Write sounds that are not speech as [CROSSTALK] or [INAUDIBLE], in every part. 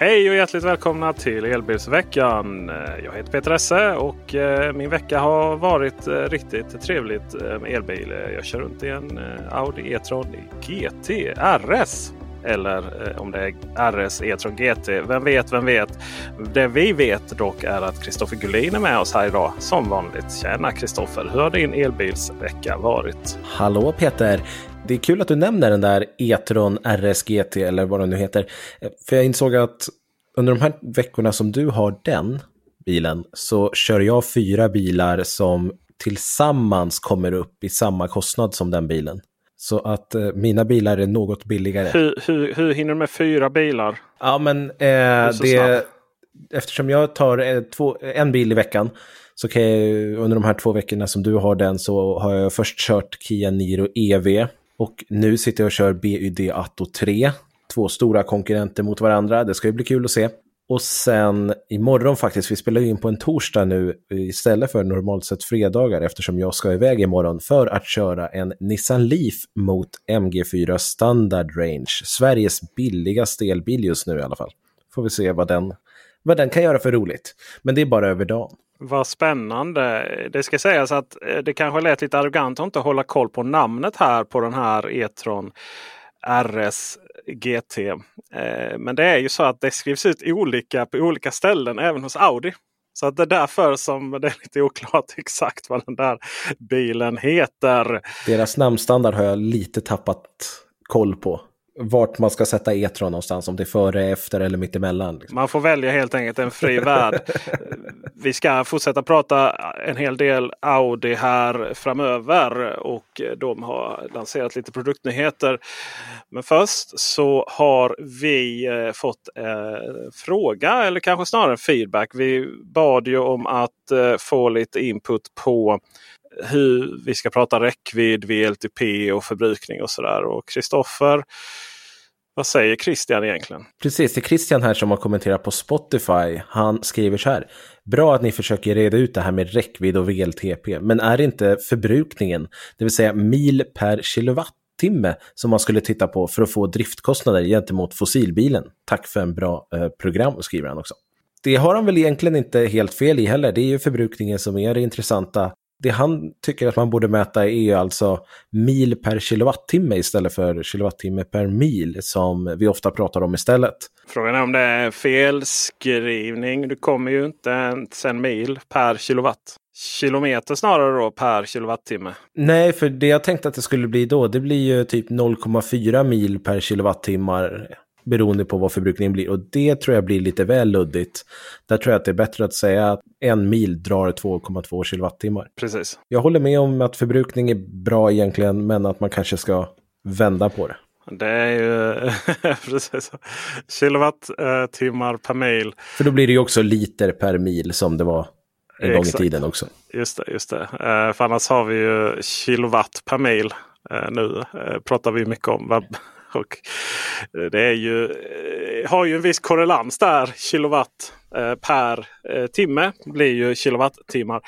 Hej och hjärtligt välkomna till Elbilsveckan. Jag heter Peter Esse och eh, min vecka har varit eh, riktigt trevligt eh, med elbil. Jag kör runt i en Audi E-tron GT RS. Eller om det är RS E-tron GT. Vem vet, vem vet. Det vi vet dock är att Kristoffer Gullin är med oss här idag som vanligt. Tjena Kristoffer! Hur har din elbilsvecka varit? Hallå Peter! Det är kul att du nämner den där E-tron RS GT eller vad den nu heter. För jag insåg att under de här veckorna som du har den bilen så kör jag fyra bilar som tillsammans kommer upp i samma kostnad som den bilen. Så att eh, mina bilar är något billigare. Hur, hur, hur hinner du med fyra bilar? Ja, men eh, det, eftersom jag tar eh, två, en bil i veckan så kan jag under de här två veckorna som du har den så har jag först kört Kia Niro EV och nu sitter jag och kör BYD Atto 3. Två stora konkurrenter mot varandra. Det ska ju bli kul att se. Och sen imorgon faktiskt, vi spelar in på en torsdag nu istället för normalt sett fredagar eftersom jag ska iväg imorgon för att köra en Nissan Leaf mot MG4 Standard Range. Sveriges billigaste elbil just nu i alla fall. Får vi se vad den, vad den kan göra för roligt. Men det är bara över dagen. Vad spännande. Det ska sägas att eh, det kanske lät lite arrogant att inte hålla koll på namnet här på den här E-tron RS GT. Eh, men det är ju så att det skrivs ut olika på olika ställen även hos Audi. Så att det är därför som det är lite oklart [LAUGHS] exakt vad den där bilen heter. Deras namnstandard har jag lite tappat koll på vart man ska sätta E-tron någonstans. Om det är före, efter eller mittemellan. Liksom. Man får välja helt enkelt en fri värld. [LAUGHS] Vi ska fortsätta prata en hel del Audi här framöver. Och de har lanserat lite produktnyheter. Men först så har vi eh, fått en eh, fråga eller kanske snarare feedback. Vi bad ju om att eh, få lite input på hur vi ska prata räckvidd, VLTP och förbrukning och sådär. Och Kristoffer, vad säger Christian egentligen? Precis, det är Christian här som har kommenterat på Spotify. Han skriver så här. Bra att ni försöker reda ut det här med räckvidd och VLTP, men är det inte förbrukningen, det vill säga mil per kilowattimme, som man skulle titta på för att få driftkostnader gentemot fossilbilen? Tack för en bra eh, program, skriver han också. Det har han väl egentligen inte helt fel i heller. Det är ju förbrukningen som är det intressanta det han tycker att man borde mäta är alltså mil per kilowattimme istället för kilowattimme per mil som vi ofta pratar om istället. Frågan är om det är felskrivning. Det kommer ju inte ens en mil per kilowatt. Kilometer snarare då per kilowattimme. Nej, för det jag tänkte att det skulle bli då, det blir ju typ 0,4 mil per kilowattimmar beroende på vad förbrukningen blir. Och det tror jag blir lite väl luddigt. Där tror jag att det är bättre att säga att en mil drar 2,2 kilowattimmar. Precis. Jag håller med om att förbrukning är bra egentligen, men att man kanske ska vända på det. Det är ju [LAUGHS] precis kilowattimmar per mil. För då blir det ju också liter per mil som det var en gång i tiden också. Just det, just det. Eh, för annars har vi ju kilowatt per mil. Eh, nu eh, pratar vi mycket om [LAUGHS] och eh, det är ju, eh, har ju en viss korrelans där. Kilowatt eh, per timme blir ju kilowattimmar.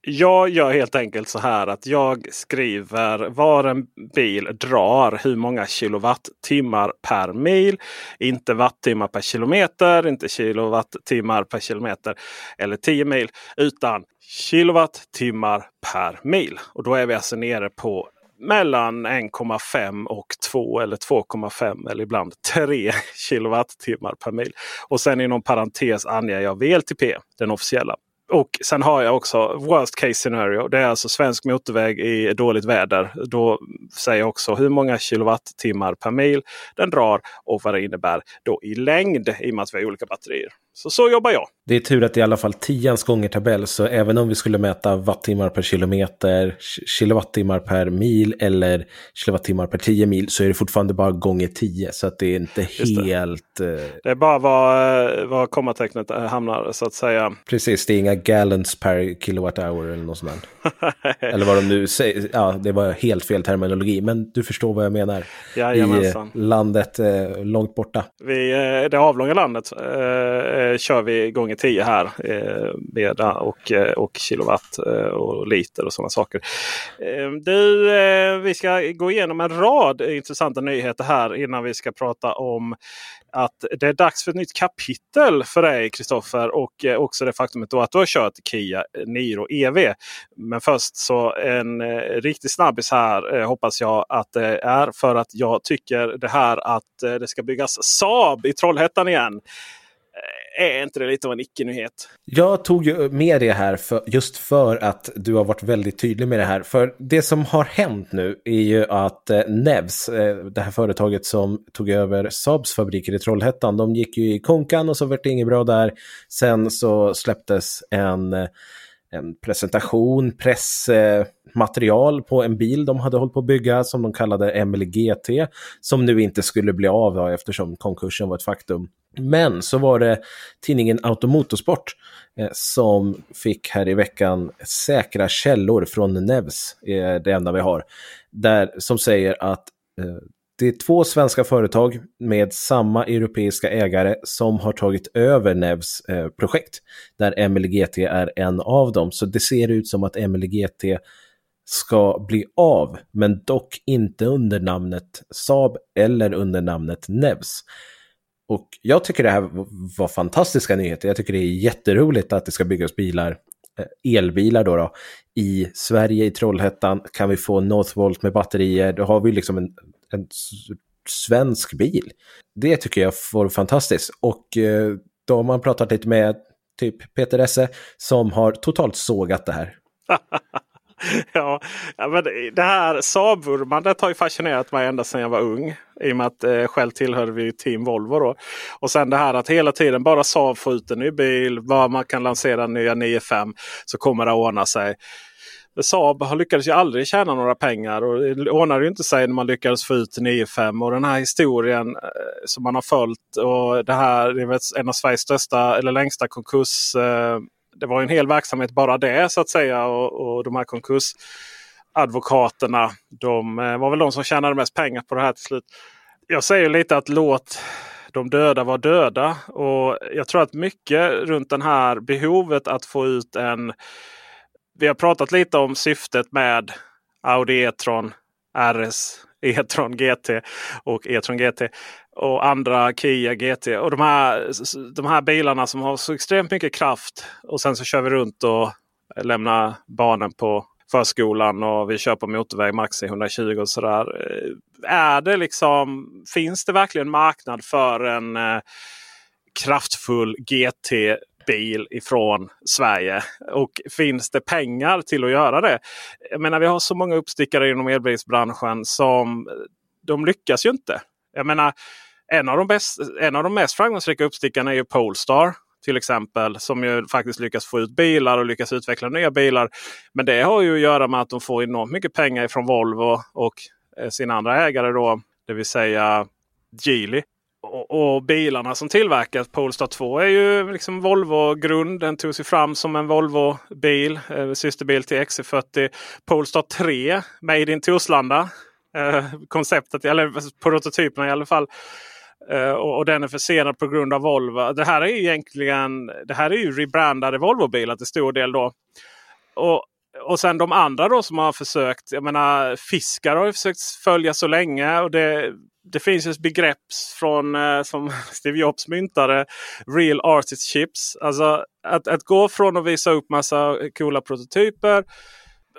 Jag gör helt enkelt så här att jag skriver var en bil drar hur många kilowattimmar per mil. Inte wattimmar per kilometer, inte kilowattimmar per kilometer eller 10 mil. Utan kilowattimmar per mil. Och då är vi alltså nere på mellan 1,5 och 2 eller 2,5 eller ibland 3 [LAUGHS] kilowattimmar per mil. Och sen inom parentes anger jag VLTP, den officiella. Och sen har jag också worst case scenario. Det är alltså svensk motorväg i dåligt väder. Då säger jag också hur många kilowattimmar per mil den drar och vad det innebär då i längd i och med att vi har olika batterier. Så så jobbar jag. Det är tur att det är i alla fall tians gånger tabell, så även om vi skulle mäta wattimmar per kilometer, kilowattimmar per mil eller kilowattimmar per 10 mil så är det fortfarande bara gånger 10. Så att det är inte helt... Det. det är bara var, var kommatecknet hamnar så att säga. Precis, det är inga gallons per kilowatt-hour eller något sånt. [LAUGHS] eller vad de nu säger. Ja, det var helt fel terminologi, men du förstår vad jag menar. Jajamensan. I landet eh, långt borta. Vi, det avlånga landet eh, kör vi gånger 10 här. Eh, med, och, eh, och kilowatt eh, och liter och sådana saker. Eh, du, eh, vi ska gå igenom en rad intressanta nyheter här innan vi ska prata om att det är dags för ett nytt kapitel för dig Kristoffer. Och eh, också det faktumet att du har kört Kia Niro EV. Men först så en eh, riktig snabbis här eh, hoppas jag att det är. För att jag tycker det här att eh, det ska byggas Saab i Trollhättan igen är inte det lite av en icke-nyhet? Jag tog ju med det här för, just för att du har varit väldigt tydlig med det här. För det som har hänt nu är ju att eh, Nevs, eh, det här företaget som tog över Saabs fabriker i Trollhättan, de gick ju i konkan och så vart det inget bra där. Sen så släpptes en eh, en presentation, pressmaterial på en bil de hade hållit på att bygga som de kallade Emily GT, som nu inte skulle bli av eftersom konkursen var ett faktum. Men så var det tidningen Automotorsport eh, som fick här i veckan säkra källor från Nevs, eh, det enda vi har, där, som säger att eh, det är två svenska företag med samma europeiska ägare som har tagit över Nevs eh, projekt, där MLGT är en av dem. Så det ser ut som att MLGT ska bli av, men dock inte under namnet Saab eller under namnet Nevs. Och jag tycker det här var fantastiska nyheter. Jag tycker det är jätteroligt att det ska byggas bilar, Eh, elbilar då, då i Sverige, i Trollhättan. Kan vi få Northvolt med batterier, då har vi liksom en, en svensk bil. Det tycker jag var fantastiskt. Och eh, då har man pratat lite med typ Peter Esse som har totalt sågat det här. [LAUGHS] [LAUGHS] ja, men det här Saab-vurmandet har ju fascinerat mig ända sedan jag var ung. I och med att eh, själv tillhörde vi Team Volvo. Då. Och sen det här att hela tiden bara Saab får ut en ny bil. Bara man kan lansera nya 9.5 så kommer det att ordna sig. Saab har ju aldrig tjäna några pengar och det ordnade ju inte sig när man lyckades få ut 9-5. Och den här historien eh, som man har följt och det här det är en av Sveriges största eller längsta konkurs eh, det var en hel verksamhet bara det så att säga. Och, och de här konkursadvokaterna de eh, var väl de som tjänade mest pengar på det här till slut. Jag säger lite att låt de döda vara döda. Och jag tror att mycket runt den här behovet att få ut en... Vi har pratat lite om syftet med Audi E-tron RS, [LAUGHS] E-tron GT och E-tron GT och andra Kia GT. Och de här, de här bilarna som har så extremt mycket kraft. Och sen så kör vi runt och lämnar barnen på förskolan och vi kör på motorväg max i 120 och sådär. Eh, är det liksom, finns det verkligen marknad för en eh, kraftfull bil ifrån Sverige? Och finns det pengar till att göra det? Jag menar, vi har så många uppstickare inom elbilsbranschen som eh, de lyckas ju inte. Jag menar, en av de, bäst, en av de mest framgångsrika uppstickarna är ju Polestar. Till exempel. Som ju faktiskt lyckas få ut bilar och lyckas utveckla nya bilar. Men det har ju att göra med att de får enormt mycket pengar från Volvo och eh, sina andra ägare. då, Det vill säga Geely. Och, och, bilarna som tillverkas, Polestar 2 är ju liksom Volvo-grund. Den tog sig fram som en Volvo-bil. Eh, systerbil till XC40. Polestar 3, Made in Torslanda. Eh, konceptet, eller prototyperna i alla fall. Eh, och, och, den är försenad på grund av Volvo. Det här är ju egentligen det här är ju rebrandade Volvo-bilar till stor del. då. Och, och sen de andra då som har försökt. Jag menar Fiskar har ju försökt följa så länge. och det, det finns ett begrepp från, eh, som [LAUGHS] Steve Jobs myntade. Real artist chips. Alltså att, att gå från att visa upp massa coola prototyper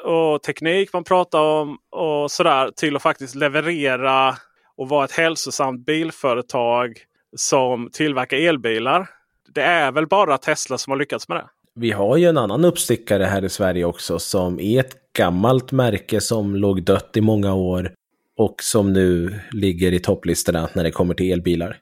och teknik man pratar om och sådär till att faktiskt leverera och vara ett hälsosamt bilföretag som tillverkar elbilar. Det är väl bara Tesla som har lyckats med det. Vi har ju en annan uppstickare här i Sverige också som är ett gammalt märke som låg dött i många år och som nu ligger i topplistorna när det kommer till elbilar.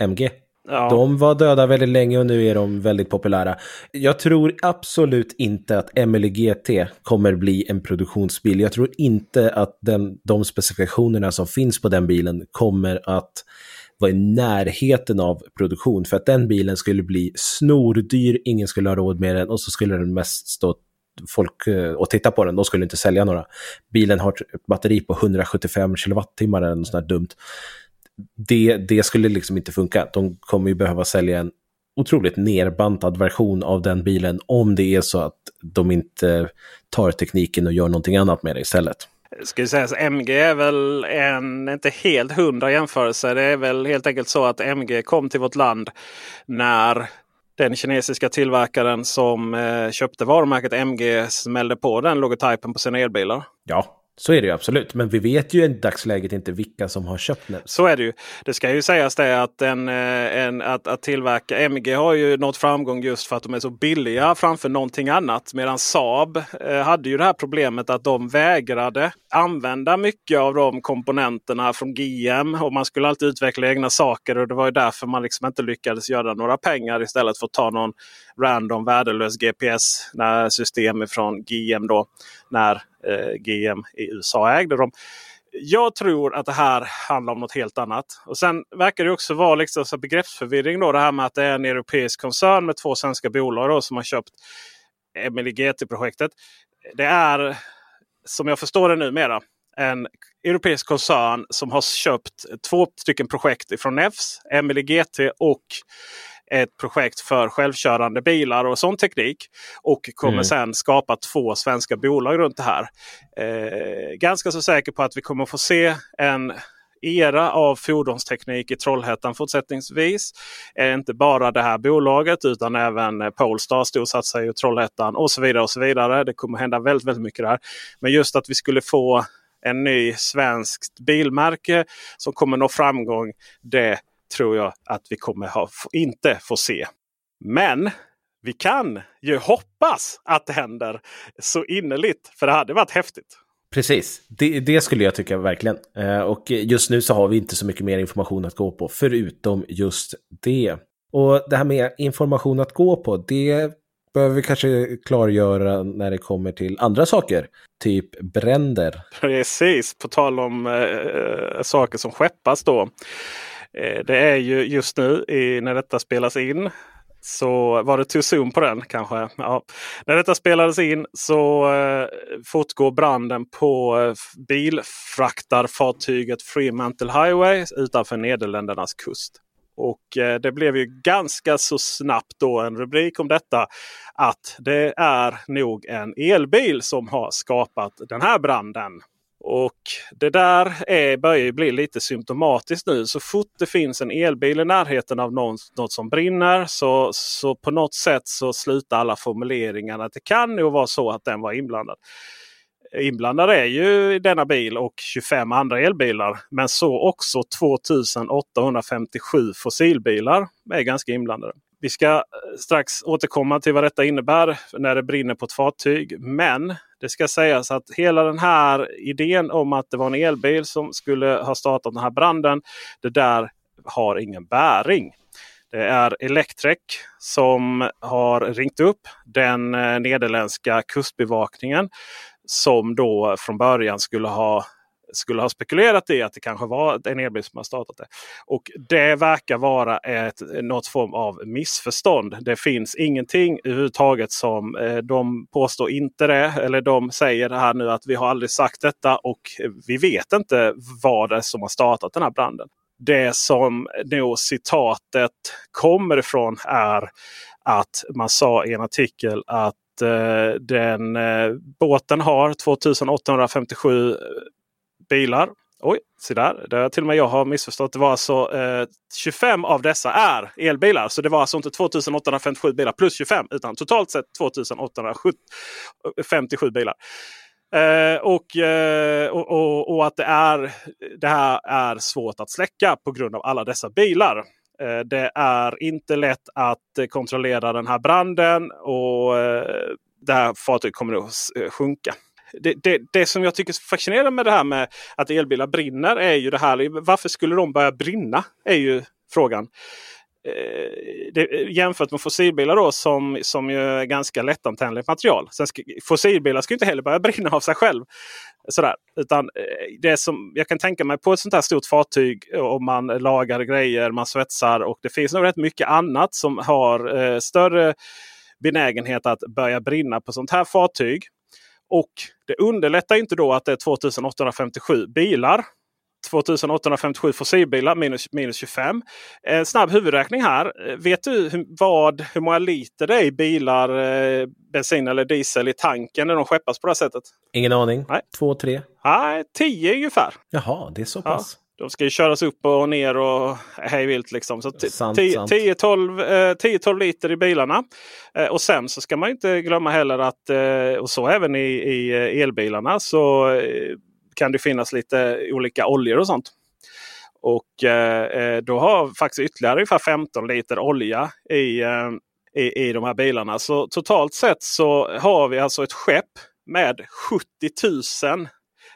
MG. Ja. De var döda väldigt länge och nu är de väldigt populära. Jag tror absolut inte att Emily GT kommer bli en produktionsbil. Jag tror inte att den, de specifikationerna som finns på den bilen kommer att vara i närheten av produktion. För att den bilen skulle bli snordyr, ingen skulle ha råd med den och så skulle den mest stå folk eh, och titta på den. De skulle inte sälja några. Bilen har ett batteri på 175 kilowattimmar eller något sånt där dumt det, det skulle liksom inte funka. De kommer ju behöva sälja en otroligt nerbantad version av den bilen om det är så att de inte tar tekniken och gör någonting annat med det istället. Ska säga att MG är väl en inte helt hundra jämförelse. Det är väl helt enkelt så att MG kom till vårt land när den kinesiska tillverkaren som eh, köpte varumärket MG smällde på den logotypen på sina elbilar. Ja, så är det ju absolut. Men vi vet ju i dagsläget inte vilka som har köpt den. Så är det ju. Det ska ju sägas det att, en, eh, en, att, att tillverka MG har ju nått framgång just för att de är så billiga framför någonting annat. Medan Saab eh, hade ju det här problemet att de vägrade använda mycket av de komponenterna från GM. Och man skulle alltid utveckla egna saker och det var ju därför man liksom inte lyckades göra några pengar istället för att ta någon random värdelös GPS-system från GM. Då, när Eh, GM i USA ägde dem. Jag tror att det här handlar om något helt annat. Och Sen verkar det också vara liksom så begreppsförvirring. Då, det här med att det är en europeisk koncern med två svenska bolag då, som har köpt Emily GT-projektet. Det är som jag förstår det numera en europeisk koncern som har köpt två stycken projekt från NEFS. Emily GT och ett projekt för självkörande bilar och sån teknik. Och kommer mm. sen skapa två svenska bolag runt det här. Eh, ganska så säker på att vi kommer få se en era av fordonsteknik i Trollhättan fortsättningsvis. Eh, inte bara det här bolaget utan även Polestar storsatsar i Trollhättan och så vidare. och så vidare. Det kommer hända väldigt, väldigt mycket där. Men just att vi skulle få en ny svenskt bilmärke som kommer nå framgång. Det tror jag att vi kommer ha, inte få se. Men vi kan ju hoppas att det händer så innerligt. För det hade varit häftigt. Precis, det, det, skulle jag tycka verkligen. Eh, och just nu så har vi inte så mycket mer information att gå på, förutom just det. Och det här med information att gå på, det behöver vi kanske klargöra när det kommer till andra saker. Typ bränder. Precis, på tal om äh, saker som skeppas då. Eh, det är ju just nu i, när detta spelas in så var det too soon på den kanske. Ja. När detta spelades in så eh, fortgår branden på eh, bilfraktarfartyget Fremantle Highway utanför Nederländernas kust. Och eh, det blev ju ganska så snabbt då en rubrik om detta. Att det är nog en elbil som har skapat den här branden. Och det där är, börjar bli lite symptomatiskt nu. Så fort det finns en elbil i närheten av någon, något som brinner så, så på något sätt så slutar alla formuleringarna. Det kan nog vara så att den var inblandad. Inblandad är ju denna bil och 25 andra elbilar. Men så också 2857 fossilbilar är ganska inblandade. Vi ska eh, strax återkomma till vad detta innebär när det brinner på ett fartyg. Men det ska sägas att hela den här idén om att det var en elbil som skulle ha startat den här branden. Det där har ingen bäring. Det är Electrek som har ringt upp den eh, nederländska kustbevakningen. Som då från början skulle ha skulle ha spekulerat i att det kanske var en elbil som har startat det. Och det verkar vara ett, något form av missförstånd. Det finns ingenting överhuvudtaget som eh, de påstår inte det. Eller de säger det här nu att vi har aldrig sagt detta och vi vet inte vad det är som har startat den här branden. Det som nog citatet kommer ifrån är att man sa i en artikel att eh, den eh, båten har 2857 bilar. Oj, se där. Det till och med jag har missförstått. Det var alltså eh, 25 av dessa är elbilar. Så det var alltså inte 2857 bilar plus 25 utan totalt sett 2857 bilar. Eh, och, eh, och, och, och, att det, är, det här är svårt att släcka på grund av alla dessa bilar. Eh, det är inte lätt att kontrollera den här branden och eh, det här fartyget kommer att eh, sjunka det, det, det, som jag tycker är fascinerande med det här med att elbilar brinner är ju det här. Varför skulle de börja brinna? Är ju frågan. Eh, det, jämfört med fossilbilar då som, som ju är ganska lättantändligt material. Sen ska, fossilbilar ska inte heller börja brinna av sig själv. Sådär. Utan eh, det som jag kan tänka mig på ett sånt här stort fartyg eh, om man lagar grejer, man svetsar och det finns nog rätt mycket annat som har eh, större benägenhet att börja brinna på sånt här fartyg. Och det underlättar inte då att det är 2857 bilar 2857 fossilbilar minus, minus 25. En snabb huvudräkning här. Vet du hur, vad, hur många liter det är i bilar, eh, bensin eller diesel i tanken när de skeppas på det här sättet? Ingen aning. Nej. Två, tre? Nej, tio ungefär. Jaha, det är så pass. Ja. De ska ju köras upp och ner och hej vilt. Liksom. 10-12 liter i bilarna. Eh, och sen så ska man inte glömma heller att, eh, och så även i, i eh, elbilarna, så eh, kan det finnas lite olika oljor och sånt. Och eh, eh, då har faktiskt ytterligare ungefär 15 liter olja i, eh, i, i de här bilarna. Så totalt sett så har vi alltså ett skepp med 70 000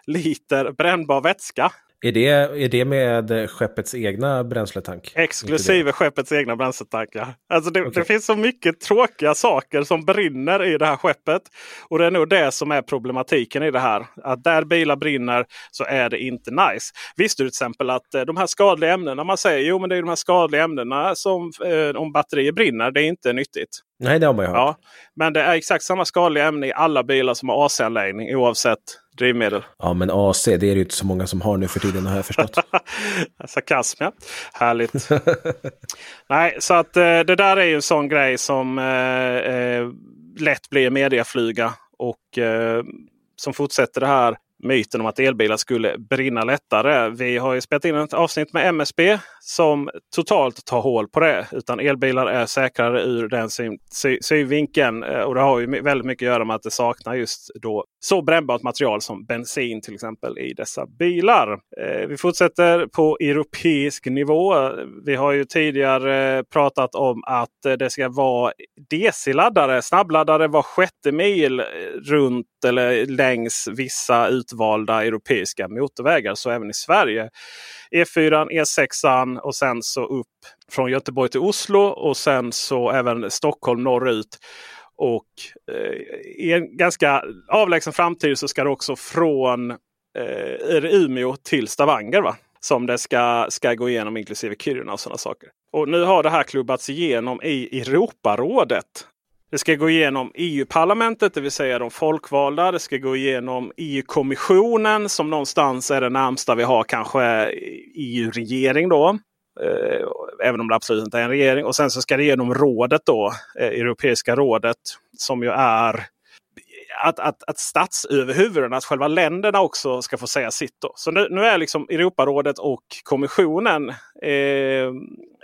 liter brännbar vätska. Är det, är det med skeppets egna bränsletank? Exklusive skeppets egna bränsletank. Ja. Alltså det, okay. det, finns så mycket tråkiga saker som brinner i det här skeppet. Och det är nog det som är problematiken i det här. Att där bilar brinner så är det inte nice. Visste du till exempel att eh, de här skadliga ämnena, man säger jo men det är de här skadliga ämnena som eh, om batterier brinner, det är inte nyttigt. Nej, det har man ju hört. Ja, men det är exakt samma skadliga ämne i alla bilar som har AC-anläggning oavsett drivmedel. Ja, men AC det är det ju inte så många som har nu för tiden har jag förstått. [LAUGHS] Sarkasm ja. Härligt. [LAUGHS] Nej, så att eh, det där är ju en sån grej som eh, eh, lätt blir mediaflyga. Och eh, som fortsätter det här myten om att elbilar skulle brinna lättare. Vi har ju spelat in ett avsnitt med MSB som totalt tar hål på det. Utan elbilar är säkrare ur den synvinkeln. Eh, och det har ju väldigt mycket att göra med att det saknar just då så brännbart material som bensin till exempel i dessa bilar. Eh, vi fortsätter på europeisk nivå. Vi har ju tidigare pratat om att det ska vara DC-laddare, snabbladdare var sjätte mil eh, runt eller längs vissa utvalda europeiska motorvägar. Så även i Sverige. E4, E6 och sen så upp från Göteborg till Oslo och sen så även Stockholm norrut. Och eh, i en ganska avlägsen framtid så ska det också från eh, Umeå till Stavanger. Va? Som det ska, ska gå igenom inklusive Kiruna och sådana saker. Och nu har det här klubbats igenom i Europarådet. Det ska gå igenom EU-parlamentet, det vill säga de folkvalda. Det ska gå igenom EU-kommissionen som någonstans är det närmsta vi har kanske EU-regering då. Eh, även om det absolut inte är en regering. Och sen så ska det igenom rådet då, eh, Europeiska rådet, som ju är att, att, att statsöverhuvuden, att själva länderna också ska få säga sitt. Då. Så nu, nu är liksom Europarådet och kommissionen eh,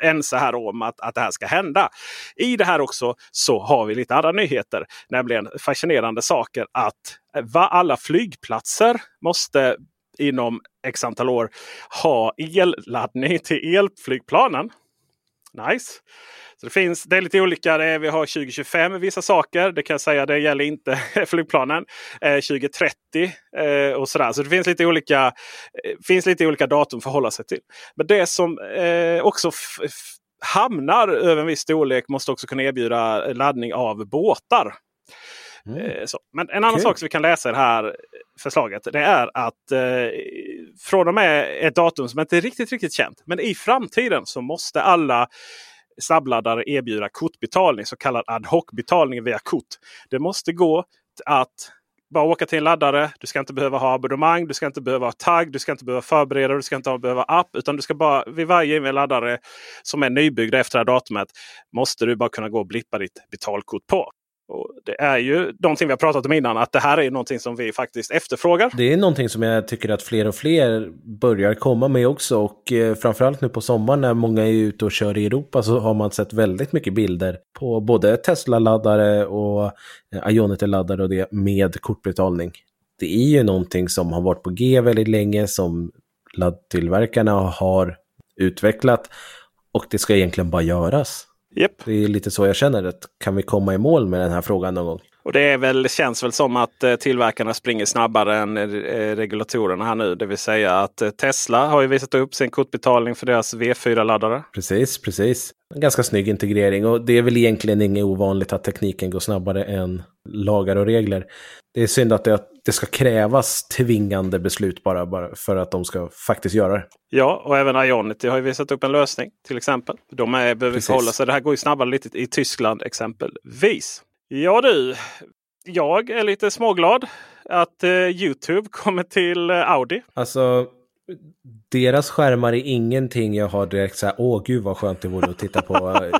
ense här om att, att det här ska hända. I det här också så har vi lite andra nyheter. Nämligen fascinerande saker att eh, va, alla flygplatser måste inom x antal år ha elladdning till elflygplanen. Nice. Så det, finns, det är lite olika. Det är, vi har 2025 vissa saker. Det kan jag säga, det gäller inte [LAUGHS] flygplanen. Eh, 2030 eh, och sådär. Så det finns lite olika, eh, finns lite olika datum att förhålla sig till. Men det som eh, också hamnar över en viss storlek måste också kunna erbjuda laddning av båtar. Mm. Eh, Men en annan okay. sak som vi kan läsa i det här förslaget det är att eh, från och med ett datum som inte är riktigt, riktigt känt. Men i framtiden så måste alla snabbladdare erbjuda kortbetalning, så kallad ad hoc-betalning via kort. Det måste gå att bara åka till en laddare. Du ska inte behöva ha abonnemang, du ska inte behöva ha tagg, du ska inte behöva förbereda, du ska inte behöva app. Utan du ska bara vid varje laddare som är nybyggd efter det här datumet måste du bara kunna gå och blippa ditt betalkort på. Och det är ju någonting vi har pratat om innan, att det här är någonting som vi faktiskt efterfrågar. Det är någonting som jag tycker att fler och fler börjar komma med också. Och eh, framförallt nu på sommaren när många är ute och kör i Europa så har man sett väldigt mycket bilder på både Tesla-laddare och eh, Ionity-laddare och det med kortbetalning. Det är ju någonting som har varit på G väldigt länge, som laddtillverkarna har utvecklat. Och det ska egentligen bara göras. Yep. Det är lite så jag känner. Att kan vi komma i mål med den här frågan någon gång? Och det är väl, känns väl som att eh, tillverkarna springer snabbare än eh, regulatorerna här nu. Det vill säga att eh, Tesla har ju visat upp sin kortbetalning för deras V4-laddare. Precis, precis. En ganska snygg integrering och det är väl egentligen inget ovanligt att tekniken går snabbare än lagar och regler. Det är synd att det, det ska krävas tvingande beslut bara, bara för att de ska faktiskt göra det. Ja, och även Ionity har ju visat upp en lösning till exempel. De är, behöver förhålla sig. Det här går ju snabbare lite i Tyskland exempelvis. Ja du, jag är lite småglad att eh, Youtube kommer till eh, Audi. Alltså, deras skärmar är ingenting jag har direkt så här, åh gud vad skönt det vore att titta på uh,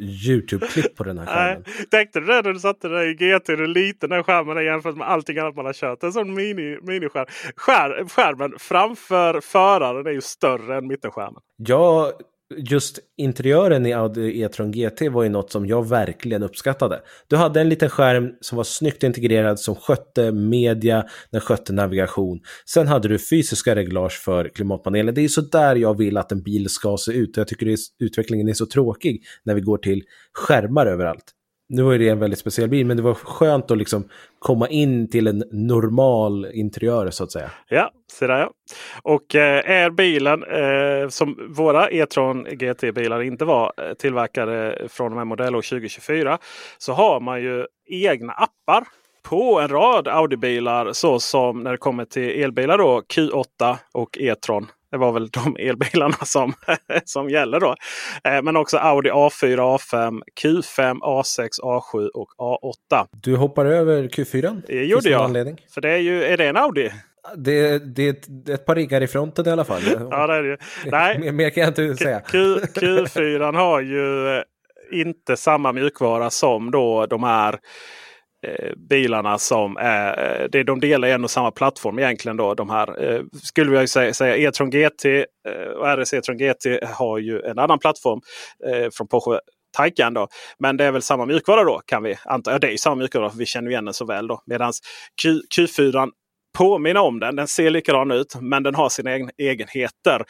YouTube-klipp på den här skärmen. Nej, tänkte du det när du satte dig i GT, hur liten den skärmen är jämfört med allting annat man har kört? En sån mini, miniskärm. Skär, skärmen framför föraren är ju större än mittenskärmen. Ja, just interiören i Audi E-tron GT var ju något som jag verkligen uppskattade. Du hade en liten skärm som var snyggt integrerad, som skötte media, den skötte navigation. Sen hade du fysiska reglage för klimatpanelen. Det är så där jag vill att en bil ska se ut. Jag tycker är, utvecklingen är så tråkig när vi går till skärmar överallt nu var det en väldigt speciell bil, men det var skönt att liksom komma in till en normal interiör så att säga. Ja, se där ja. Och eh, är bilen eh, som våra E-tron GT-bilar inte var eh, tillverkade från och med modellår 2024 så har man ju egna appar på en rad Audi-bilar såsom när det kommer till elbilar då Q8 och E-tron det var väl de elbilarna [LAUGHS] som, som gäller då. Eh, men också Audi A4, A5, Q5, A6, A7 och A8. Du hoppar över Q4? Det gjorde jag. Anledning. För det är ju, är det en Audi? Det, det, är ett, par riggar i fronten i alla fall. [LAUGHS] ja, det är det Nej. [LAUGHS] Mer, kan jag inte säga. Q, Q4 har ju inte samma mjukvara som då de här Eh, bilarna som är, eh, det, de delar en och samma plattform egentligen. Då, de här, eh, skulle jag säga, säga E-tron GT eh, och RS E-tron GT har ju en annan plattform från Porsche Taycan. Då. Men det är väl samma mjukvara då kan vi anta. Ja, det är samma mjukvara, vi känner igen den så väl. då. Medan Q4 påminna om den. Den ser likadan ut men den har sina egen, egenheter.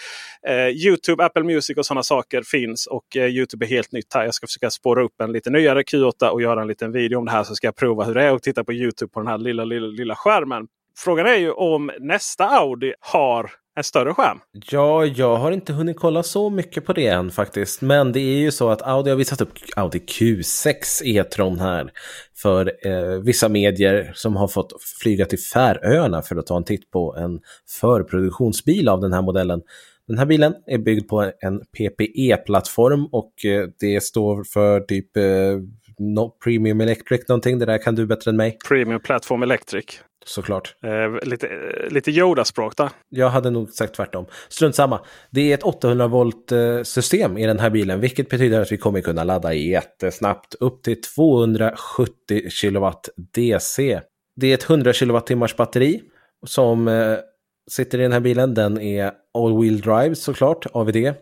Eh, Youtube, Apple Music och sådana saker finns och eh, Youtube är helt nytt här. Jag ska försöka spåra upp en lite nyare Q8 och göra en liten video om det här så ska jag prova hur det är att titta på Youtube på den här lilla, lilla, lilla skärmen. Frågan är ju om nästa Audi har en större skärm? Ja, jag har inte hunnit kolla så mycket på det än faktiskt. Men det är ju så att Audi har visat upp Audi Q6 E-tron här för eh, vissa medier som har fått flyga till Färöarna för att ta en titt på en förproduktionsbil av den här modellen. Den här bilen är byggd på en PPE-plattform och eh, det står för typ eh, no, Premium Electric någonting. Det där kan du bättre än mig. Premium Platform Electric. Såklart. Eh, lite lite Yoda-språk där. Jag hade nog sagt tvärtom. Strunt samma. Det är ett 800 volt eh, system i den här bilen, vilket betyder att vi kommer kunna ladda jättesnabbt upp till 270 kilowatt DC. Det är ett 100 kilowattimmars batteri som eh, sitter i den här bilen. Den är all-wheel drive såklart, AVD.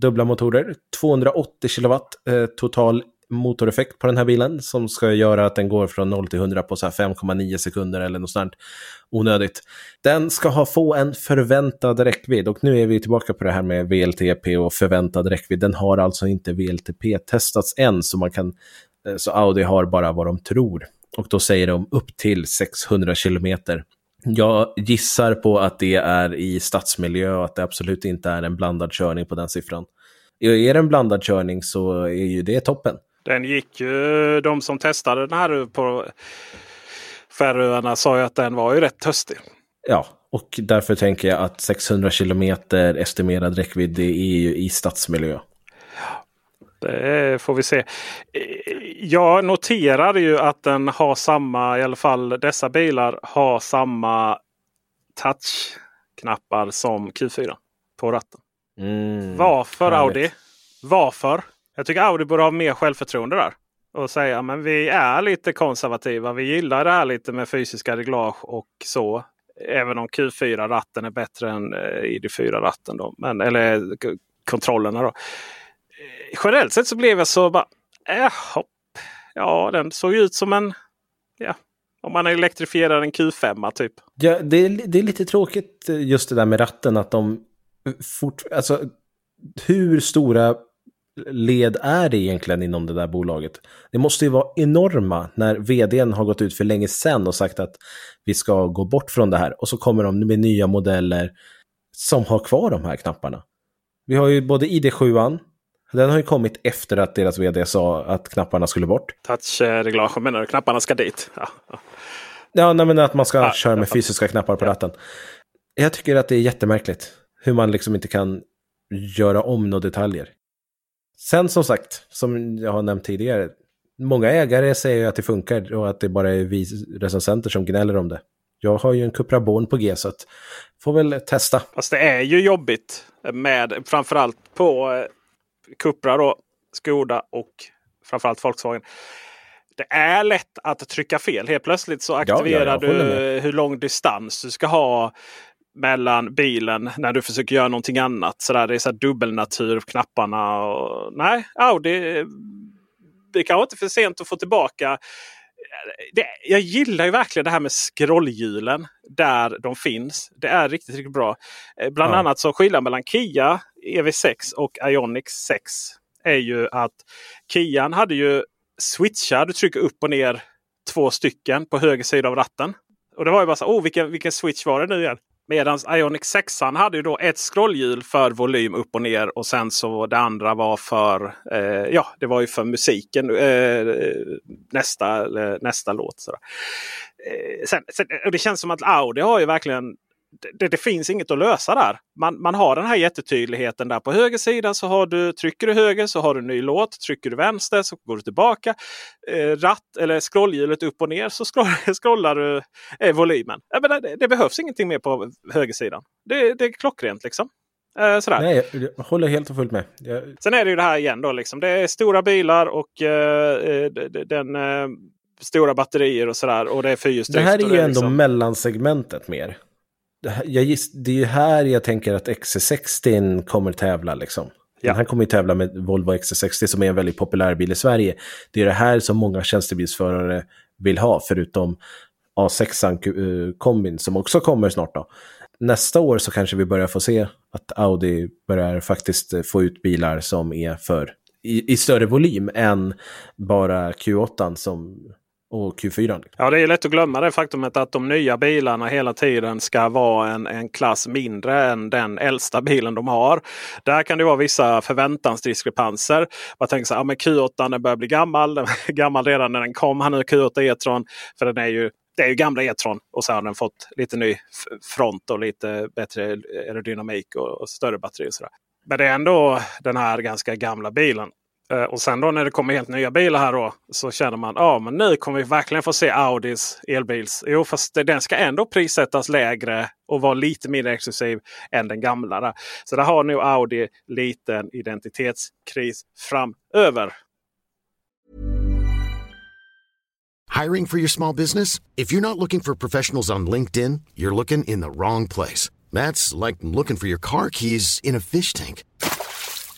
Dubbla motorer, 280 kilowatt eh, total motoreffekt på den här bilen som ska göra att den går från 0 till 100 på 5,9 sekunder eller något sånt onödigt. Den ska ha få en förväntad räckvidd och nu är vi tillbaka på det här med VLTP och förväntad räckvidd. Den har alltså inte VLTP-testats än så man kan eh, så Audi har bara vad de tror. Och då säger de upp till 600 kilometer. Jag gissar på att det är i stadsmiljö och att det absolut inte är en blandad körning på den siffran. Är det en blandad körning så är ju det toppen. Den gick ju, de som testade den här på Färöarna sa ju att den var ju rätt töstig. Ja, och därför tänker jag att 600 kilometer estimerad räckvidd det är ju i stadsmiljö. Det får vi se. Jag noterade ju att den har samma, i alla fall dessa bilar har samma touchknappar som Q4 på ratten. Mm, Varför härligt. Audi? Varför? Jag tycker Audi borde ha mer självförtroende där. Och säga men vi är lite konservativa. Vi gillar det här lite med fysiska reglage och så. Även om Q4-ratten är bättre än eh, ID4-ratten. Men, eller kontrollerna då. Eh, generellt sett så blev jag så bara... Äh, ja, den såg ut som en... Ja, om man elektrifierar en Q5 typ. Ja, det är, det är lite tråkigt eh, just det där med ratten att de fort... Alltså hur stora led är det egentligen inom det där bolaget? Det måste ju vara enorma när vdn har gått ut för länge sedan och sagt att vi ska gå bort från det här och så kommer de med nya modeller som har kvar de här knapparna. Vi har ju både ID7, den har ju kommit efter att deras vd sa att knapparna skulle bort. Touchreglage menar du? Knapparna ska dit? Ja, ja. ja nej, men att man ska ja, köra med fysiska knappar på ratten. Jag tycker att det är jättemärkligt hur man liksom inte kan göra om några detaljer. Sen som sagt, som jag har nämnt tidigare, många ägare säger ju att det funkar och att det bara är vi recensenter som gnäller om det. Jag har ju en Cupra Born på G så att får väl testa. Fast det är ju jobbigt med framförallt på eh, Cupra då, Skoda och framförallt Volkswagen. Det är lätt att trycka fel. Helt plötsligt så aktiverar ja, ja, du hur lång distans du ska ha mellan bilen när du försöker göra någonting annat. Så där, det är så här dubbelnatur på knapparna. Och, nej, Audi. Det kanske inte är för sent att få tillbaka. Det, jag gillar ju verkligen det här med scrollhjulen där de finns. Det är riktigt, riktigt bra. Eh, bland ja. annat så skillnaden mellan Kia EV6 och Ioniq 6 är ju att Kian hade ju switchar. Du trycker upp och ner två stycken på höger sida av ratten. Och det var ju bara så oh vilken, vilken switch var det nu igen? Medan Ionic 6 hade ju då ett scrollhjul för volym upp och ner och sen så det andra var för eh, ja, det var ju för musiken. Eh, nästa, eh, nästa låt. Sådär. Eh, sen, sen, och det känns som att Audi har ju verkligen det, det, finns inget att lösa där. Man, man har den här jättetydligheten där på höger sida så har du, trycker du höger så har du en ny låt. Trycker du vänster så går du tillbaka. Eh, ratt eller scrollhjulet upp och ner så scroll, [LAUGHS] scrollar du eh, volymen. menar, det, det, behövs ingenting mer på högersidan. Det, det är klockrent liksom. Eh, sådär. Nej, jag håller helt och fullt med. Jag... Sen är det ju det här igen då. Liksom. Det är stora bilar och eh, eh den eh, stora batterier och sådär. Och det är fyrhjulsdrift. Det här är ju ändå liksom... mellansegmentet mer jag giss, det är ju här jag tänker att XC60 kommer tävla liksom. Ja. Den här kommer ju tävla med Volvo XC60 som är en väldigt populär bil i Sverige. Det är det här som många tjänstebilsförare vill ha, förutom A6-kombin som också kommer snart. Då. Nästa år så kanske vi börjar få se att Audi börjar faktiskt få ut bilar som är för i, i större volym än bara Q8 som och Q4. Liksom. Ja, det är lätt att glömma det faktumet att de nya bilarna hela tiden ska vara en, en klass mindre än den äldsta bilen de har. Där kan det vara vissa förväntansdiskrepanser. Man tänker så här, ja, men Q8 den börjar bli gammal. Den [LAUGHS] gammal redan när den kom. Han nu Q8 E-tron. För den är ju det är ju gamla E-tron och så har den fått lite ny front och lite bättre aerodynamik och, och större batteri. Och så där. Men det är ändå den här ganska gamla bilen. Eh, och sen då när det kommer helt nya bilar här då så känner man ja men nu kommer vi verkligen få se Audis elbils. Jo fast den ska ändå prissättas lägre och vara lite mindre exklusiv än den gamla. Där. Så där har nu Audi liten identitetskris framöver. Hiring for your small business? If you're not looking for professionals on LinkedIn you're looking in the wrong place. That's like looking for your car keys in a fish tank.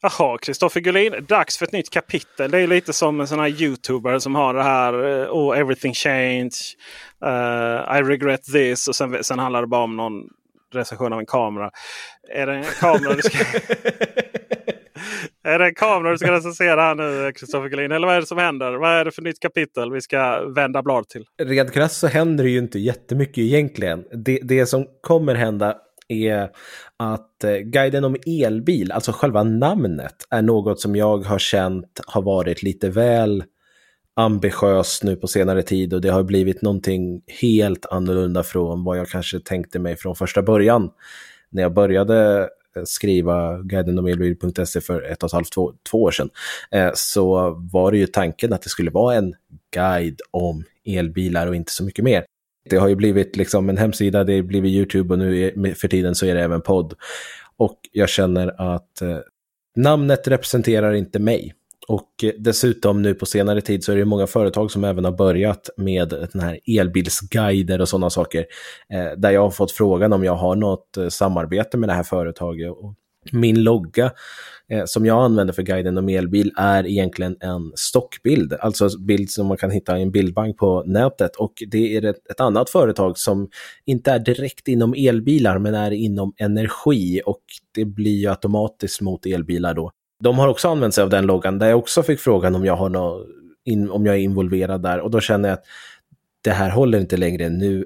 Jaha, Kristoffer Gullin. Dags för ett nytt kapitel. Det är lite som en sån här youtuber som har det här oh, everything change. Uh, I regret this. Och sen, sen handlar det bara om någon recension av en kamera. Är det en kamera du ska... [LAUGHS] är det en kamera du ska recensera här nu Kristoffer Gullin? Eller vad är det som händer? Vad är det för nytt kapitel vi ska vända blad till? Rent krasst så händer det ju inte jättemycket egentligen. Det, det som kommer hända är att eh, guiden om elbil, alltså själva namnet, är något som jag har känt har varit lite väl ambitiöst nu på senare tid och det har blivit någonting helt annorlunda från vad jag kanske tänkte mig från första början. När jag började eh, skriva guidenomelbil.se för ett och ett halvt, två, två år sedan, eh, så var det ju tanken att det skulle vara en guide om elbilar och inte så mycket mer. Det har ju blivit liksom en hemsida, det har blivit YouTube och nu för tiden så är det även podd. Och jag känner att eh, namnet representerar inte mig. Och eh, dessutom nu på senare tid så är det många företag som även har börjat med den här elbilsguider och sådana saker. Eh, där jag har fått frågan om jag har något eh, samarbete med det här företaget. Och min logga eh, som jag använder för guiden om elbil är egentligen en stockbild, alltså bild som man kan hitta i en bildbank på nätet. Och det är ett, ett annat företag som inte är direkt inom elbilar men är inom energi och det blir ju automatiskt mot elbilar då. De har också använt sig av den loggan där jag också fick frågan om jag, har no, in, om jag är involverad där och då känner jag att det här håller inte längre nu.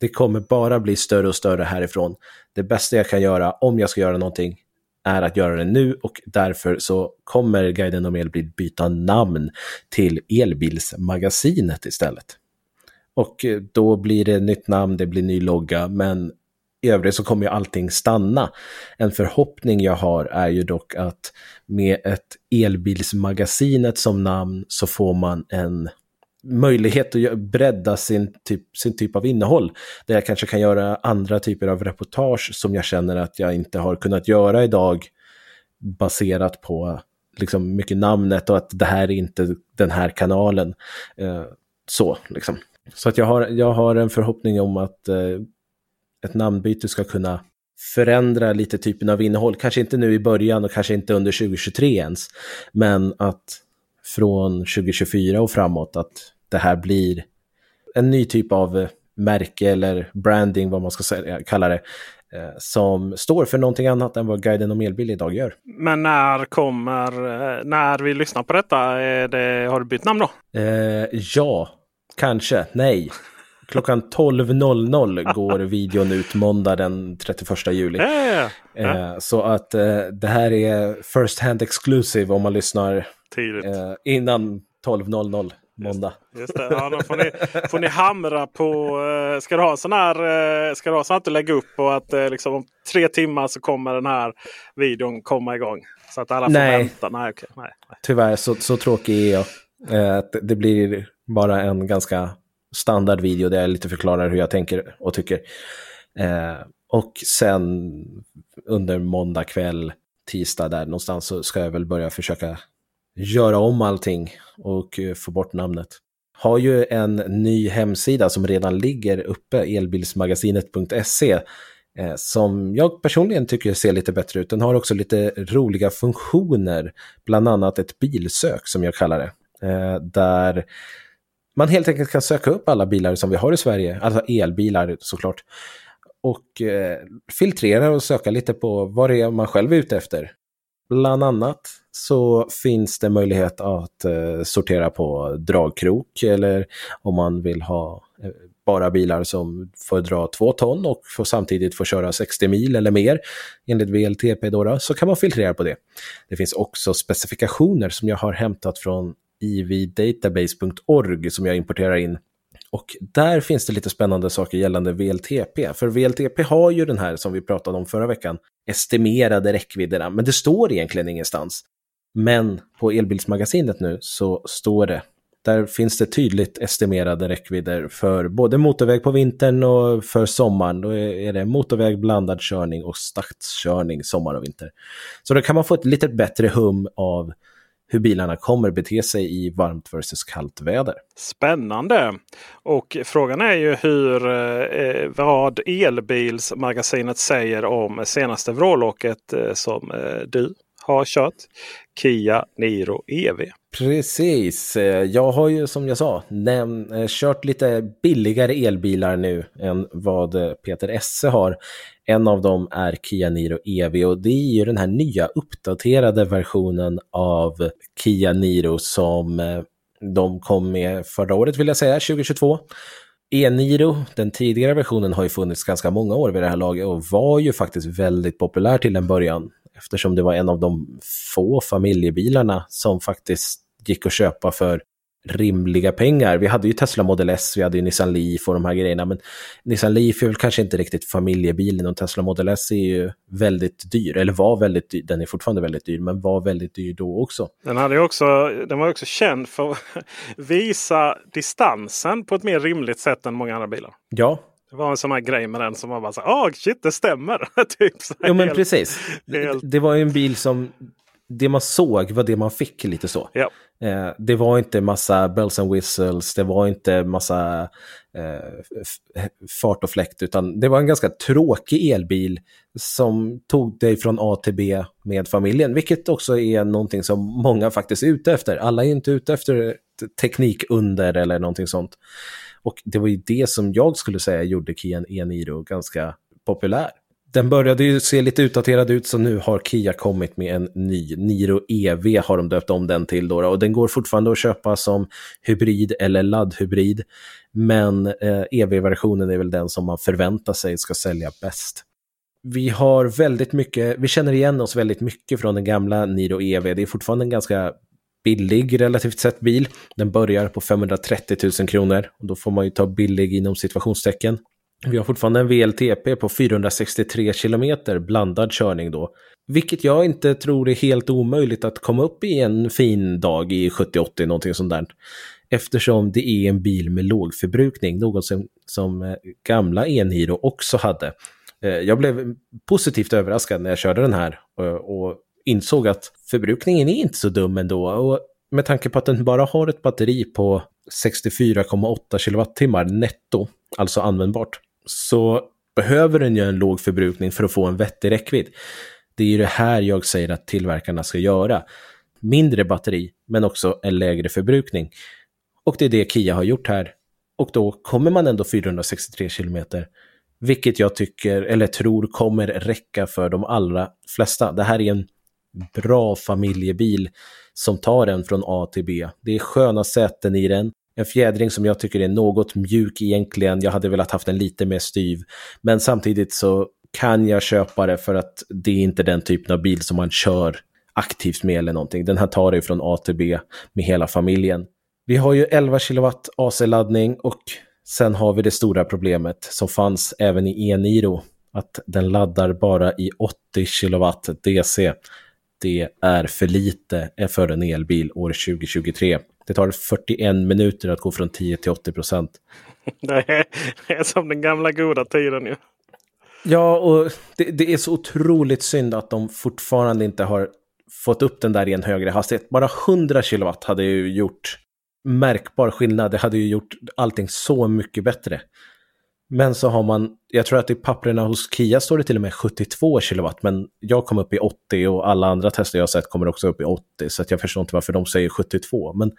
Det kommer bara bli större och större härifrån. Det bästa jag kan göra om jag ska göra någonting är att göra det nu och därför så kommer Guiden om elbil byta namn till Elbilsmagasinet istället. Och eh, då blir det nytt namn, det blir ny logga, men i övrigt så kommer ju allting stanna. En förhoppning jag har är ju dock att med ett elbilsmagasinet som namn så får man en möjlighet att bredda sin typ, sin typ av innehåll. Där jag kanske kan göra andra typer av reportage som jag känner att jag inte har kunnat göra idag baserat på liksom mycket namnet och att det här är inte den här kanalen. Eh, så, liksom. Så att jag har, jag har en förhoppning om att eh, ett namnbyte ska kunna förändra lite typen av innehåll. Kanske inte nu i början och kanske inte under 2023 ens. Men att från 2024 och framåt att det här blir en ny typ av märke eller branding, vad man ska säga, kalla det, eh, som står för någonting annat än vad Guiden om elbil idag gör. Men när kommer, eh, när vi lyssnar på detta, det, har du bytt namn då? Eh, ja, kanske, nej. Klockan 12.00 går videon ut måndag den 31 juli. Ja, ja. Eh, så att eh, det här är first hand exclusive om man lyssnar eh, innan 12.00 måndag. Just, just det. Ja, då får ni, får ni hamra på... Ska du ha sån här... Ska du ha sån att du lägger upp och att uh, liksom om tre timmar så kommer den här videon komma igång? Så att alla får nej. vänta. Nej, okay. nej, nej. Tyvärr, så, så tråkig är jag. Det blir bara en ganska standardvideo där jag lite förklarar hur jag tänker och tycker. Eh, och sen under måndag kväll, tisdag där någonstans så ska jag väl börja försöka göra om allting och eh, få bort namnet. Har ju en ny hemsida som redan ligger uppe, elbilsmagasinet.se, eh, som jag personligen tycker ser lite bättre ut. Den har också lite roliga funktioner, bland annat ett bilsök som jag kallar det. Eh, där man helt enkelt kan söka upp alla bilar som vi har i Sverige, alltså elbilar såklart. Och eh, filtrera och söka lite på vad det är man själv är ute efter. Bland annat så finns det möjlighet att eh, sortera på dragkrok eller om man vill ha eh, bara bilar som får dra två ton och får samtidigt får köra 60 mil eller mer enligt VLTP då, så kan man filtrera på det. Det finns också specifikationer som jag har hämtat från ivdatabase.org som jag importerar in. Och där finns det lite spännande saker gällande VLTP. För VLTP har ju den här som vi pratade om förra veckan, estimerade räckvidderna, men det står egentligen ingenstans. Men på elbilsmagasinet nu så står det, där finns det tydligt estimerade räckvidder för både motorväg på vintern och för sommaren. Då är det motorväg, blandad körning och stadskörning sommar och vinter. Så då kan man få ett lite bättre hum av hur bilarna kommer bete sig i varmt versus kallt väder. Spännande! Och frågan är ju hur eh, vad Elbilsmagasinet säger om senaste vrålåket eh, som eh, du har kört. Kia Niro EV. Precis. Eh, jag har ju som jag sa näm- eh, kört lite billigare elbilar nu än vad eh, Peter Esse har. En av dem är Kia Niro EV och det är ju den här nya uppdaterade versionen av Kia Niro som de kom med förra året vill jag säga, 2022. E-Niro, den tidigare versionen, har ju funnits ganska många år vid det här laget och var ju faktiskt väldigt populär till en början eftersom det var en av de få familjebilarna som faktiskt gick att köpa för rimliga pengar. Vi hade ju Tesla Model S, vi hade ju Nissan Leaf och de här grejerna, men Nissan Leaf är väl kanske inte riktigt familjebilen och Tesla Model S är ju väldigt dyr, eller var väldigt dyr, den är fortfarande väldigt dyr, men var väldigt dyr då också. Den, hade också, den var också känd för att [LAUGHS] visa distansen på ett mer rimligt sätt än många andra bilar. Ja, det var en sån här grej med den som man bara så åh shit det stämmer. [LAUGHS] typ så jo men helt, precis. Helt... Det var ju en bil som det man såg var det man fick lite så. Ja. Eh, det var inte massa bells and whistles, det var inte massa eh, fart och fläkt, utan det var en ganska tråkig elbil som tog dig från A till B med familjen, vilket också är någonting som många faktiskt är ute efter. Alla är inte ute efter teknikunder eller någonting sånt. Och det var ju det som jag skulle säga gjorde Kian e-Niro ganska populär. Den började ju se lite utdaterad ut så nu har Kia kommit med en ny. Niro EV har de döpt om den till då. Och den går fortfarande att köpa som hybrid eller laddhybrid. Men eh, EV-versionen är väl den som man förväntar sig ska sälja bäst. Vi har väldigt mycket, vi känner igen oss väldigt mycket från den gamla Niro EV. Det är fortfarande en ganska billig relativt sett bil. Den börjar på 530 000 kronor. Och då får man ju ta billig inom situationstecken. Vi har fortfarande en VLTP på 463 kilometer blandad körning då. Vilket jag inte tror är helt omöjligt att komma upp i en fin dag i 70-80 någonting sånt där. Eftersom det är en bil med låg förbrukning, något som, som eh, gamla Enhiro också hade. Eh, jag blev positivt överraskad när jag körde den här eh, och insåg att förbrukningen är inte så dum ändå. Och med tanke på att den bara har ett batteri på 64,8 kilowattimmar netto, alltså användbart, så behöver den ju en låg förbrukning för att få en vettig räckvidd. Det är ju det här jag säger att tillverkarna ska göra. Mindre batteri, men också en lägre förbrukning. Och det är det Kia har gjort här. Och då kommer man ändå 463 kilometer. Vilket jag tycker, eller tror, kommer räcka för de allra flesta. Det här är en bra familjebil som tar en från A till B. Det är sköna säten i den. En fjädring som jag tycker är något mjuk egentligen. Jag hade velat haft den lite mer styv. Men samtidigt så kan jag köpa det för att det är inte den typen av bil som man kör aktivt med eller någonting. Den här tar dig från A till B med hela familjen. Vi har ju 11 kW AC-laddning och sen har vi det stora problemet som fanns även i E-Niro. Att den laddar bara i 80 kW DC. Det är för lite för en elbil år 2023. Det tar 41 minuter att gå från 10 till 80 procent. [LAUGHS] Det är, det är som den gamla goda tiden ju. Ja, och det, det, är så otroligt synd att de fortfarande inte har fått upp den där i en högre hastighet. Bara 100 kilowatt hade ju gjort märkbar skillnad. Det hade ju gjort allting så mycket bättre. Men så har man, jag tror att i papperna hos Kia står det till och med 72 kilowatt, men jag kom upp i 80 och alla andra tester jag har sett kommer också upp i 80, så att jag förstår inte varför de säger 72. Men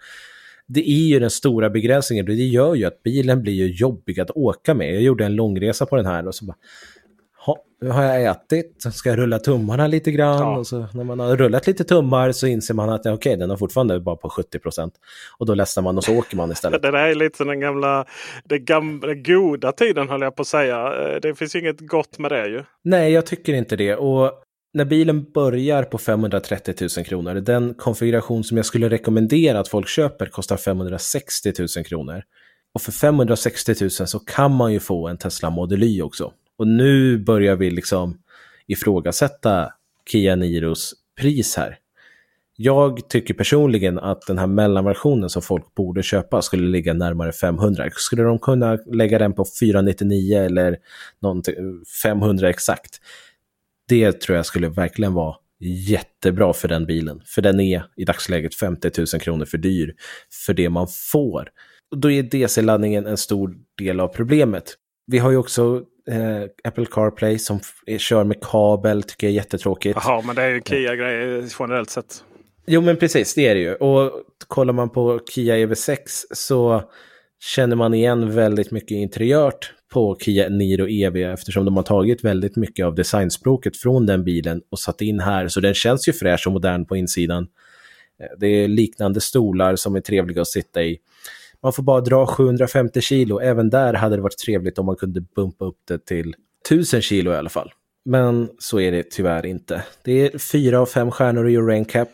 det är ju den stora begränsningen, det gör ju att bilen blir ju jobbig att åka med. Jag gjorde en långresa på den här och så bara, nu har jag ätit, så ska jag rulla tummarna lite grann. Ja. Och så när man har rullat lite tummar så inser man att ja, okej, den har fortfarande bara på 70 procent. Och då ledsnar man och så åker man istället. [LAUGHS] det där är lite som den gamla, den gamla goda tiden höll jag på att säga. Det finns inget gott med det ju. Nej, jag tycker inte det. Och när bilen börjar på 530 000 kronor, den konfiguration som jag skulle rekommendera att folk köper kostar 560 000 kronor. Och för 560 000 så kan man ju få en Tesla Model Y också. Och nu börjar vi liksom ifrågasätta Kia Niros pris här. Jag tycker personligen att den här mellanversionen som folk borde köpa skulle ligga närmare 500. Skulle de kunna lägga den på 499 eller 500 exakt? Det tror jag skulle verkligen vara jättebra för den bilen. För den är i dagsläget 50 000 kronor för dyr för det man får. då är DC-laddningen en stor del av problemet. Vi har ju också eh, Apple CarPlay som kör med kabel, tycker jag är jättetråkigt. Jaha, men det är ju Kia-grejer generellt sett. Jo, men precis, det är det ju. Och kollar man på Kia EV6 så känner man igen väldigt mycket interiört på Kia Niro EV eftersom de har tagit väldigt mycket av designspråket från den bilen och satt in här. Så den känns ju fräsch och modern på insidan. Eh, det är liknande stolar som är trevliga att sitta i. Man får bara dra 750 kilo. Även där hade det varit trevligt om man kunde bumpa upp det till 1000 kilo i alla fall. Men så är det tyvärr inte. Det är fyra av fem stjärnor i Euro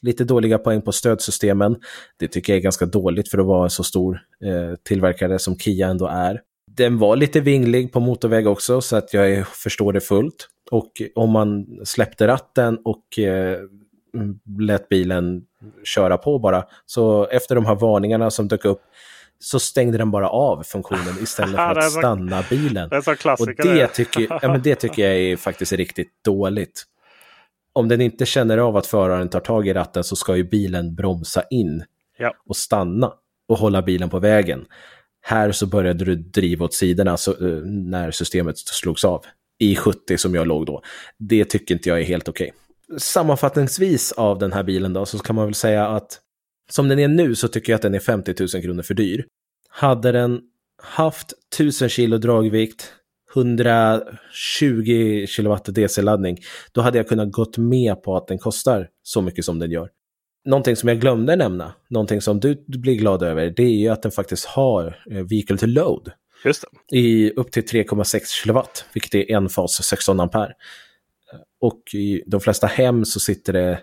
Lite dåliga poäng på stödsystemen. Det tycker jag är ganska dåligt för att vara en så stor eh, tillverkare som Kia ändå är. Den var lite vinglig på motorväg också så att jag förstår det fullt. Och om man släppte ratten och eh, lät bilen köra på bara. Så efter de här varningarna som dök upp så stängde den bara av funktionen istället för [LAUGHS] att stanna bilen. Det är. Och det tycker, [LAUGHS] ja, men det tycker jag är faktiskt riktigt dåligt. om den inte känner av att föraren tar tag i ratten så ska ju bilen bromsa in ja. och stanna och hålla bilen på vägen. Här så började du driva åt sidorna så, uh, när systemet slogs av. I 70 som jag låg då. Det tycker inte jag är helt okej. Okay. Sammanfattningsvis av den här bilen då så kan man väl säga att som den är nu så tycker jag att den är 50 000 kronor för dyr. Hade den haft 1000 kilo dragvikt, 120 kilowatt DC-laddning, då hade jag kunnat gått med på att den kostar så mycket som den gör. Någonting som jag glömde nämna, någonting som du blir glad över, det är ju att den faktiskt har eh, vehicle to load. Just det. I upp till 3,6 kilowatt, vilket är en fas 16 ampere. Och i de flesta hem så sitter det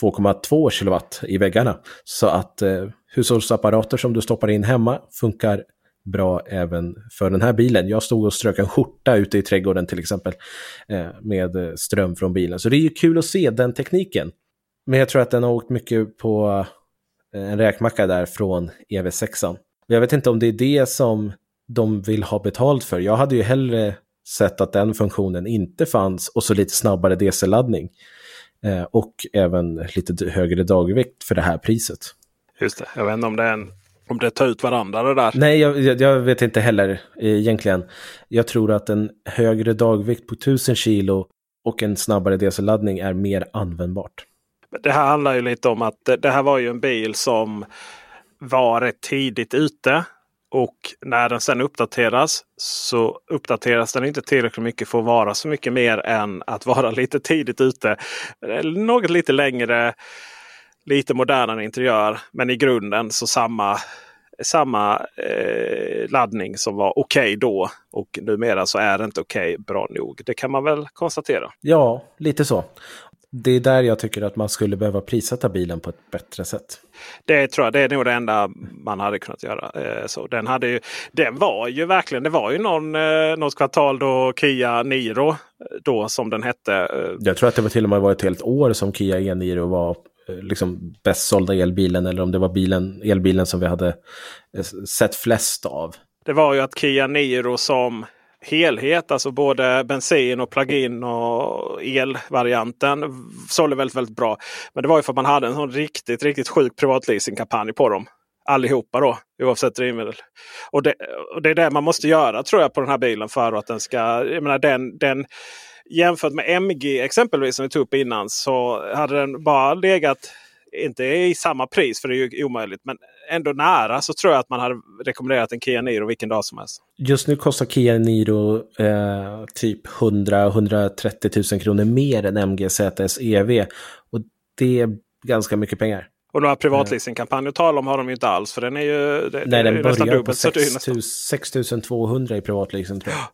2,2 kilowatt i väggarna. Så att eh, hushållsapparater som du stoppar in hemma funkar bra även för den här bilen. Jag stod och strök en skjorta ute i trädgården till exempel eh, med eh, ström från bilen. Så det är ju kul att se den tekniken. Men jag tror att den har åkt mycket på eh, en räkmacka där från EV6. Jag vet inte om det är det som de vill ha betalt för. Jag hade ju hellre sett att den funktionen inte fanns och så lite snabbare DC-laddning. Eh, och även lite högre dagvikt för det här priset. Just det, jag vet inte om det är en om det tar ut varandra det där. Nej, jag, jag, vet inte heller egentligen. Jag tror att en högre dagvikt på 1000 kilo och en snabbare DC-laddning är mer användbart. Det här handlar ju lite om att det här var ju en bil som var rätt tidigt ute. Och när den sen uppdateras så uppdateras den inte tillräckligt mycket för att vara så mycket mer än att vara [LAUGHS] lite tidigt ute. Eh, något lite längre, lite modernare interiör. Men i grunden så samma, samma eh, laddning som var okej okay då. Och numera så är det inte okej okay, bra nog. Det kan man väl konstatera. Ja, lite så det är där jag tycker att man skulle behöva prissätta bilen på ett bättre sätt. Det tror jag det är nog det enda man hade kunnat göra. Eh, så den, hade ju, den var ju verkligen, det var ju någon, eh, något kvartal då Kia Niro eh, då som den hette. Jag tror att det var till och med var ett helt år som Kia e-Niro var liksom bäst sålda elbilen eller om det var bilen, elbilen som vi hade sett flest av. Det var ju att Kia Niro som helhet, alltså både bensin och plug-in och elvarianten sålde väldigt, väldigt bra. Men det var ju för att man hade en sån riktigt, riktigt sjuk privatleasingkampanj på dem. Allihopa då, oavsett drivmedel. Och det, och det är det man måste göra tror jag på den här bilen för att den ska... Jag menar, den, den, jämfört med MG exempelvis som vi tog upp innan så hade den bara legat inte i samma pris för det är ju omöjligt. Men ändå nära så tror jag att man hade rekommenderat en Kia Niro vilken dag som helst. Just nu kostar Kia Niro eh, typ 100-130 000 kronor mer än MG ZS EV. Och det är ganska mycket pengar. Och några privatleasingkampanjer att tala om har de ju inte alls. För den är ju det, Nej, den börjar på 6 200 i privatleasing tror jag.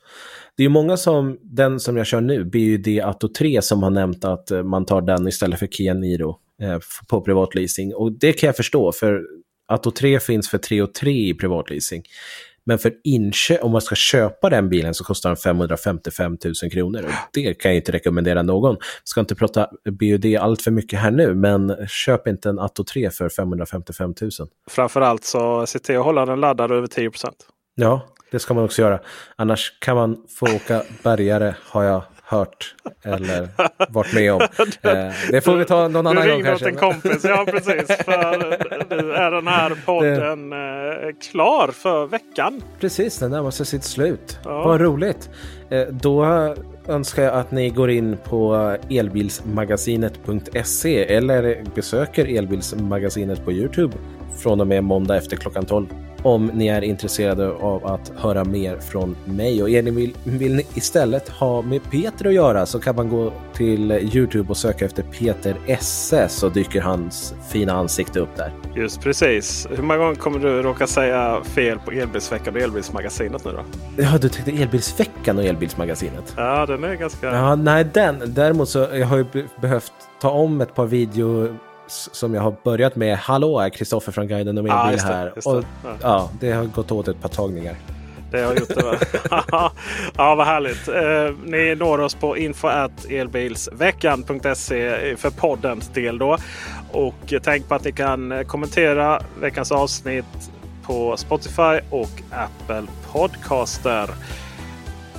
Det är många som, den som jag kör nu, BUD Atto 3, som har nämnt att eh, man tar den istället för Kia Niro eh, på privatleasing. Och det kan jag förstå, för Atto 3 finns för 3 och 3 i privatleasing. Men för inköp, om man ska köpa den bilen så kostar den 555 000 kronor. Och det kan jag inte rekommendera någon. Jag ska inte prata BUD allt för mycket här nu, men köp inte en Atto 3 för 555 000. Framförallt så se till att hålla den laddad över 10% Ja, det ska man också göra. Annars kan man få åka bergare, har jag hört eller varit med om. [LAUGHS] Eh, det får vi ta någon annan gång kanske. Du en kompis, ja precis. För nu är den här [LAUGHS] podden det... Eh, klar för veckan. Precis, den närmar sig sitt slut. Ja. Vad roligt. Eh, då önskar jag att ni går in på elbilsmagasinet.se eller besöker Elbilsmagasinet på Youtube från och med måndag efter klockan 12 om ni är intresserade av att höra mer från mig. Och är ni vill, vill ni istället ha med Peter att göra så kan man gå till Youtube och söka efter Peter Esse så dyker hans fina ansikte upp där. Just precis. Hur många gånger kommer du råka säga fel på Elbilsveckan och Elbilsmagasinet nu då? Ja, du tänkte Elbilsveckan och Elbilsmagasinet? Ja, den är ganska... Ja, nej, den. Däremot så jag har jag behövt ta om ett par video som jag har börjat med. Hallå, är Kristoffer från Guiden och min ah, här. Det, och, ja. ja. det har gått åt ett par tagningar. Det har gjort det. [LAUGHS] [LAUGHS] ja, vad härligt. Eh, ni når oss på info.elbilsveckan.se för poddens del då. Och tänk på att ni kan kommentera veckans avsnitt på Spotify och Apple Podcaster.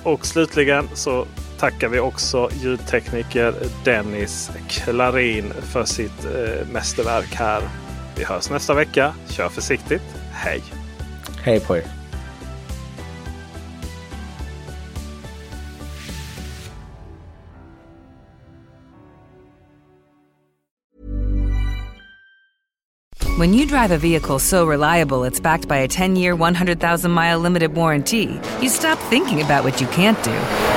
Och slutligen så tackar vi också ljudtekniker Dennis Klarin för sitt eh, mästerverk här. Vi hörs nästa vecka. Kör försiktigt. Hej! Hej på er! When you drive a vehicle so reliable it's backed by a 10-year, 100,000-mile limited warranty, you stop thinking about what you can't do